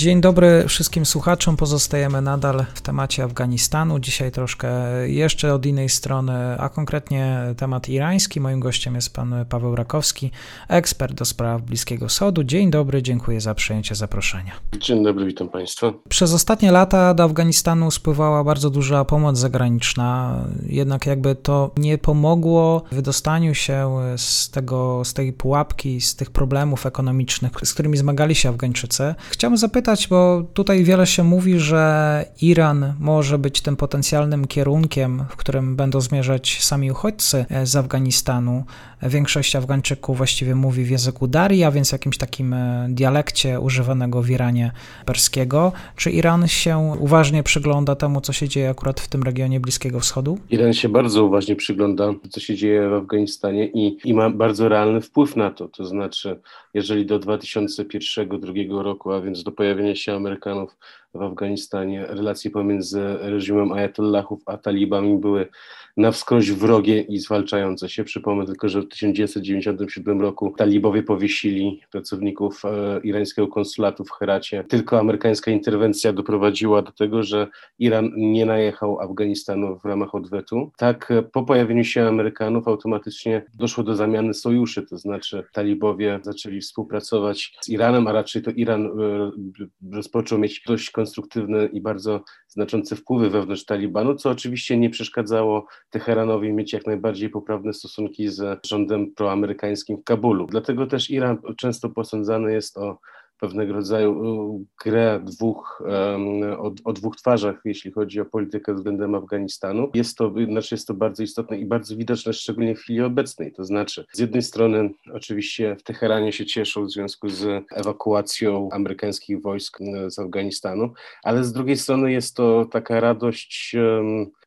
Dzień dobry wszystkim słuchaczom. Pozostajemy nadal w temacie Afganistanu. Dzisiaj troszkę jeszcze od innej strony, a konkretnie temat irański. Moim gościem jest pan Paweł Rakowski, ekspert do spraw Bliskiego Wschodu. Dzień dobry, dziękuję za przyjęcie zaproszenia. Dzień dobry, witam państwa. Przez ostatnie lata do Afganistanu spływała bardzo duża pomoc zagraniczna, jednak jakby to nie pomogło w wydostaniu się z, tego, z tej pułapki, z tych problemów ekonomicznych, z którymi zmagali się Afgańczycy. Chciałbym zapytać, zapytać, bo tutaj wiele się mówi, że Iran może być tym potencjalnym kierunkiem, w którym będą zmierzać sami uchodźcy z Afganistanu. Większość Afgańczyków właściwie mówi w języku Dari, a więc jakimś takim e, dialekcie używanego w Iranie perskiego. Czy Iran się uważnie przygląda temu, co się dzieje akurat w tym regionie Bliskiego Wschodu? Iran się bardzo uważnie przygląda, co się dzieje w Afganistanie i, i ma bardzo realny wpływ na to. To znaczy, jeżeli do 2001-2002 roku, a więc do pojawienia się Amerykanów w Afganistanie, relacje pomiędzy reżimem Ayatollahów a talibami były na wskroś wrogie i zwalczające się. Przypomnę tylko, że w 1997 roku talibowie powiesili pracowników e, irańskiego konsulatu w Heracie. Tylko amerykańska interwencja doprowadziła do tego, że Iran nie najechał Afganistanu w ramach odwetu. Tak, e, po pojawieniu się Amerykanów automatycznie doszło do zamiany sojuszy, to znaczy talibowie zaczęli współpracować z Iranem, a raczej to Iran e, rozpoczął mieć dość konstruktywne i bardzo znaczące wpływy wewnątrz Talibanu, co oczywiście nie przeszkadzało Teheranowi mieć jak najbardziej poprawne stosunki z rządem proamerykańskim w Kabulu. Dlatego też Iran często posądzany jest o pewnego rodzaju grę dwóch, o, o, dwóch twarzach, jeśli chodzi o politykę względem Afganistanu. Jest to, znaczy jest to bardzo istotne i bardzo widoczne, szczególnie w chwili obecnej. To znaczy, z jednej strony oczywiście w Teheranie się cieszą w związku z ewakuacją amerykańskich wojsk z Afganistanu, ale z drugiej strony jest to taka radość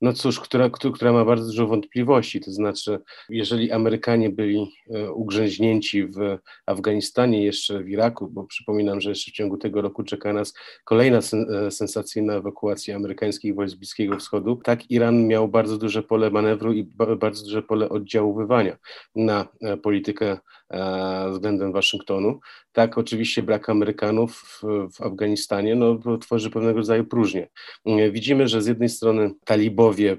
no cóż, która, która ma bardzo dużo wątpliwości. To znaczy, jeżeli Amerykanie byli e, ugrzęźnięci w Afganistanie, jeszcze w Iraku, bo przypominam, że jeszcze w ciągu tego roku czeka nas kolejna e, sensacyjna ewakuacja amerykańskich wojsk Bliskiego Wschodu, tak Iran miał bardzo duże pole manewru i bardzo duże pole oddziaływania na e, politykę względem Waszyngtonu. Tak, oczywiście brak Amerykanów w, Afganistanie no, tworzy pewnego rodzaju próżnię. Widzimy, że z jednej strony talibowie,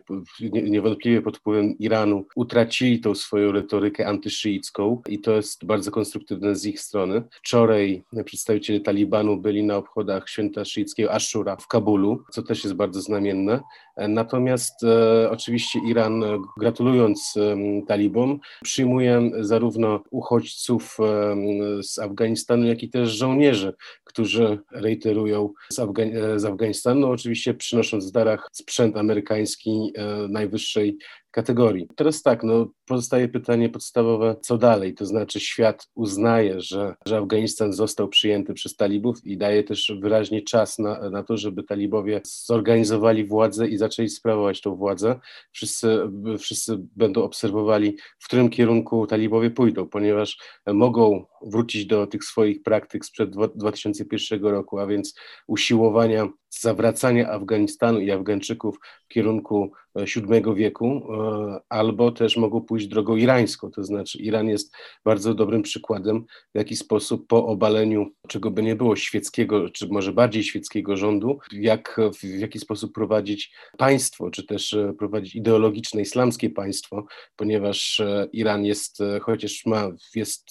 niewątpliwie pod wpływem Iranu, utracili tą swoją retorykę antyszyicką i to jest bardzo konstruktywne z ich strony. Wczoraj przedstawiciele Talibanu byli na obchodach święta szyickiego Ashura w Kabulu, co też jest bardzo znamienne. Natomiast e, oczywiście Iran, gratulując e, talibom, przyjmuje zarówno uchodźców e, z Afganistanu, jak i też żołnierzy, którzy reiterują z, Afga- e, z Afganistanu, oczywiście przynosząc w darach sprzęt amerykański e, najwyższej kategorii. Teraz tak, no, pozostaje pytanie podstawowe, co dalej? To znaczy, świat uznaje, że, że Afganistan został przyjęty przez talibów i daje też wyraźnie czas na, na to, żeby talibowie zorganizowali władzę i zaczęli sprawować tą władzę. Wszyscy, wszyscy będą obserwowali, w którym kierunku talibowie pójdą, ponieważ mogą wrócić do tych swoich praktyk sprzed 2001 roku, a więc usiłowania zawracania Afganistanu i Afgańczyków w kierunku VII e, wieku, e, albo też mogą pójść drogą irańską. To znaczy, Iran jest bardzo dobrym przykładem, w jaki sposób po obaleniu, czego by nie było, świeckiego, czy może bardziej świeckiego rządu, jak, w jaki sposób prowadzić państwo, czy też e, prowadzić ideologiczne islamskie państwo, ponieważ Iran jest, chociaż ma, jest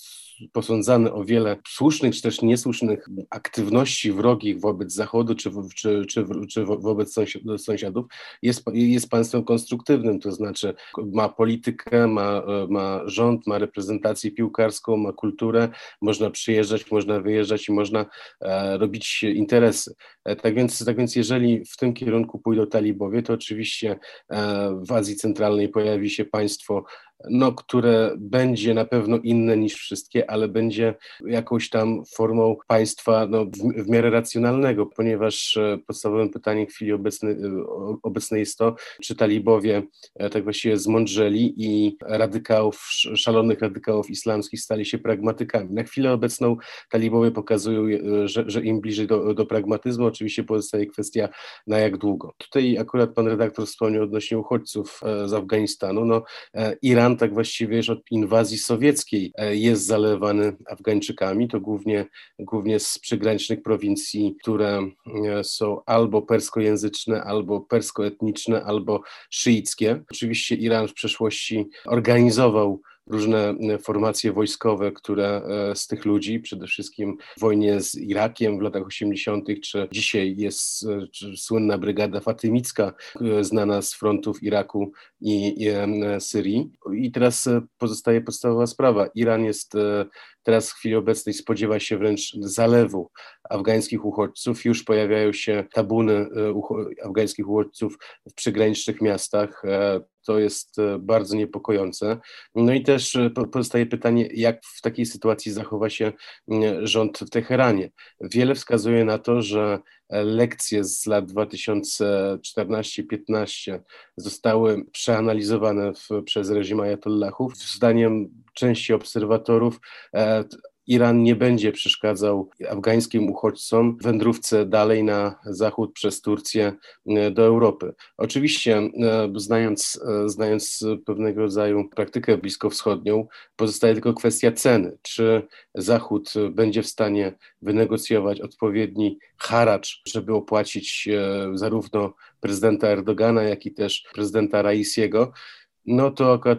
posądzany o wiele słusznych czy też niesłusznych aktywności wrogich wobec Zachodu czy, czy, czy, czy wobec sąsiadów, jest, jest państwem konstruktywnym, to znaczy ma politykę, ma, ma rząd, ma reprezentację piłkarską, ma kulturę, można przyjeżdżać, można wyjeżdżać i można e, robić interesy. E, tak, więc, tak więc jeżeli w tym kierunku pójdą talibowie, to oczywiście e, w Azji Centralnej pojawi się państwo no, które będzie na pewno inne niż wszystkie, ale będzie jakąś tam formą państwa no, w, w miarę racjonalnego, ponieważ e, podstawowym pytaniem w chwili obecnej, obecnej jest to, czy talibowie tak właściwie zmądrzeli i radykałów, szalonych radykałów islamskich stali się pragmatykami. Na chwilę obecną talibowie pokazują, że, że im bliżej do, do pragmatyzmu, oczywiście pozostaje kwestia na jak długo. Tutaj akurat pan redaktor wspomniał odnośnie uchodźców z Afganistanu. No, Iran Tak właściwie już od inwazji sowieckiej e, jest zalewany Afgańczykami, to głównie, głównie z przygranicznych prowincji, które e, są albo perskojęzyczne, albo perskoetniczne, albo szyickie. Oczywiście Iran w przeszłości organizował różne e, formacje wojskowe, które e, z tych ludzi, przede wszystkim w wojnie z Irakiem w latach 80., czy dzisiaj jest czy słynna brygada fatymicka, e, znana z frontów Iraku i, i Syrii. I teraz pozostaje podstawowa sprawa. Iran jest teraz w chwili obecnej spodziewa się wręcz zalewu afgańskich uchodźców. Już pojawiają się tabuny afgańskich uchodźców w przygranicznych miastach to jest e, bardzo niepokojące. No i też e, pozostaje pytanie, jak w takiej sytuacji zachowa się rząd w Teheranie. Wiele wskazuje na to, że e, lekcje z lat 2014-15 zostały przeanalizowane w, przez reżim Ayatollahów. Zdaniem części obserwatorów Iran nie będzie przeszkadzał afgańskim uchodźcom wędrówce dalej na zachód przez Turcję e, do Europy. Oczywiście, e, znając, e, znając pewnego rodzaju praktykę bliskowschodnią, pozostaje tylko kwestia ceny. Czy Zachód będzie w stanie wynegocjować odpowiedni haracz, żeby opłacić zarówno prezydenta Erdogana, jak i też prezydenta Raisiego, no to akurat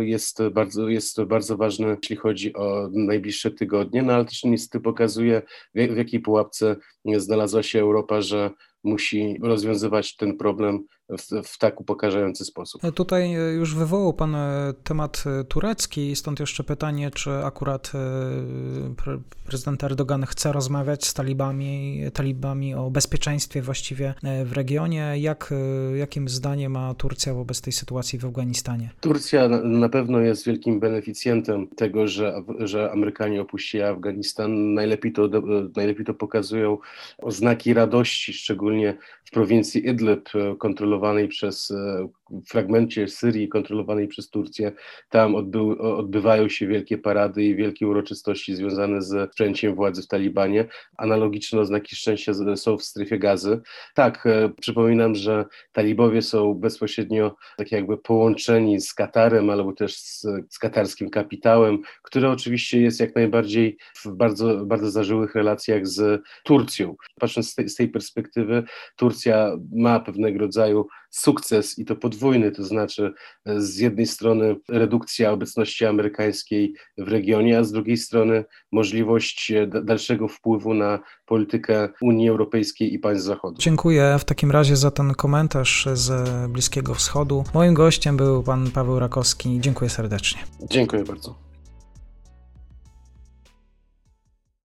jest bardzo, jest bardzo ważne, jeśli chodzi o najbliższe tygodnie, no ale też niestety pokazuje, w jakiej pułapce znalazła się Europa, że musi rozwiązywać ten problem w, w tak upokarzający sposób. Tutaj już wywołał Pan e, temat e, turecki, stąd jeszcze pytanie, czy akurat e, prezydent Erdogan chce rozmawiać z talibami, talibami o bezpieczeństwie właściwie w regionie. Jak, jakim zdaniem ma Turcja wobec tej sytuacji w Afganistanie? Turcja na pewno jest wielkim beneficjentem tego, że, że Amerykanie opuścili Afganistan. Najlepiej to, najlepiej to pokazują oznaki radości, szczególnie w prowincji Idlib kontrolowanej przez e, fragmencie Syrii kontrolowanej przez Turcję. Tam odbył, odbywają się wielkie parady i wielkie uroczystości związane z przejęciem władzy w Talibanie. Analogiczne oznaki szczęścia są w strefie gazy. Tak, e, przypominam, że talibowie są bezpośrednio tak jakby połączeni z Katarem albo też z, z katarskim kapitałem, który oczywiście jest jak najbardziej w bardzo, bardzo zażyłych relacjach z Turcją. Patrząc z tej, z tej perspektywy, Turcja ma pewnego rodzaju sukces i to podwójny, to znaczy e, z jednej strony redukcja obecności amerykańskiej w regionie, a z drugiej strony możliwość e, dalszego wpływu na politykę Unii Europejskiej i państw Zachodu. Dziękuję w takim razie za ten komentarz z Bliskiego Wschodu. Moim gościem był pan Paweł Rakowski. Dziękuję serdecznie. Dziękuję bardzo.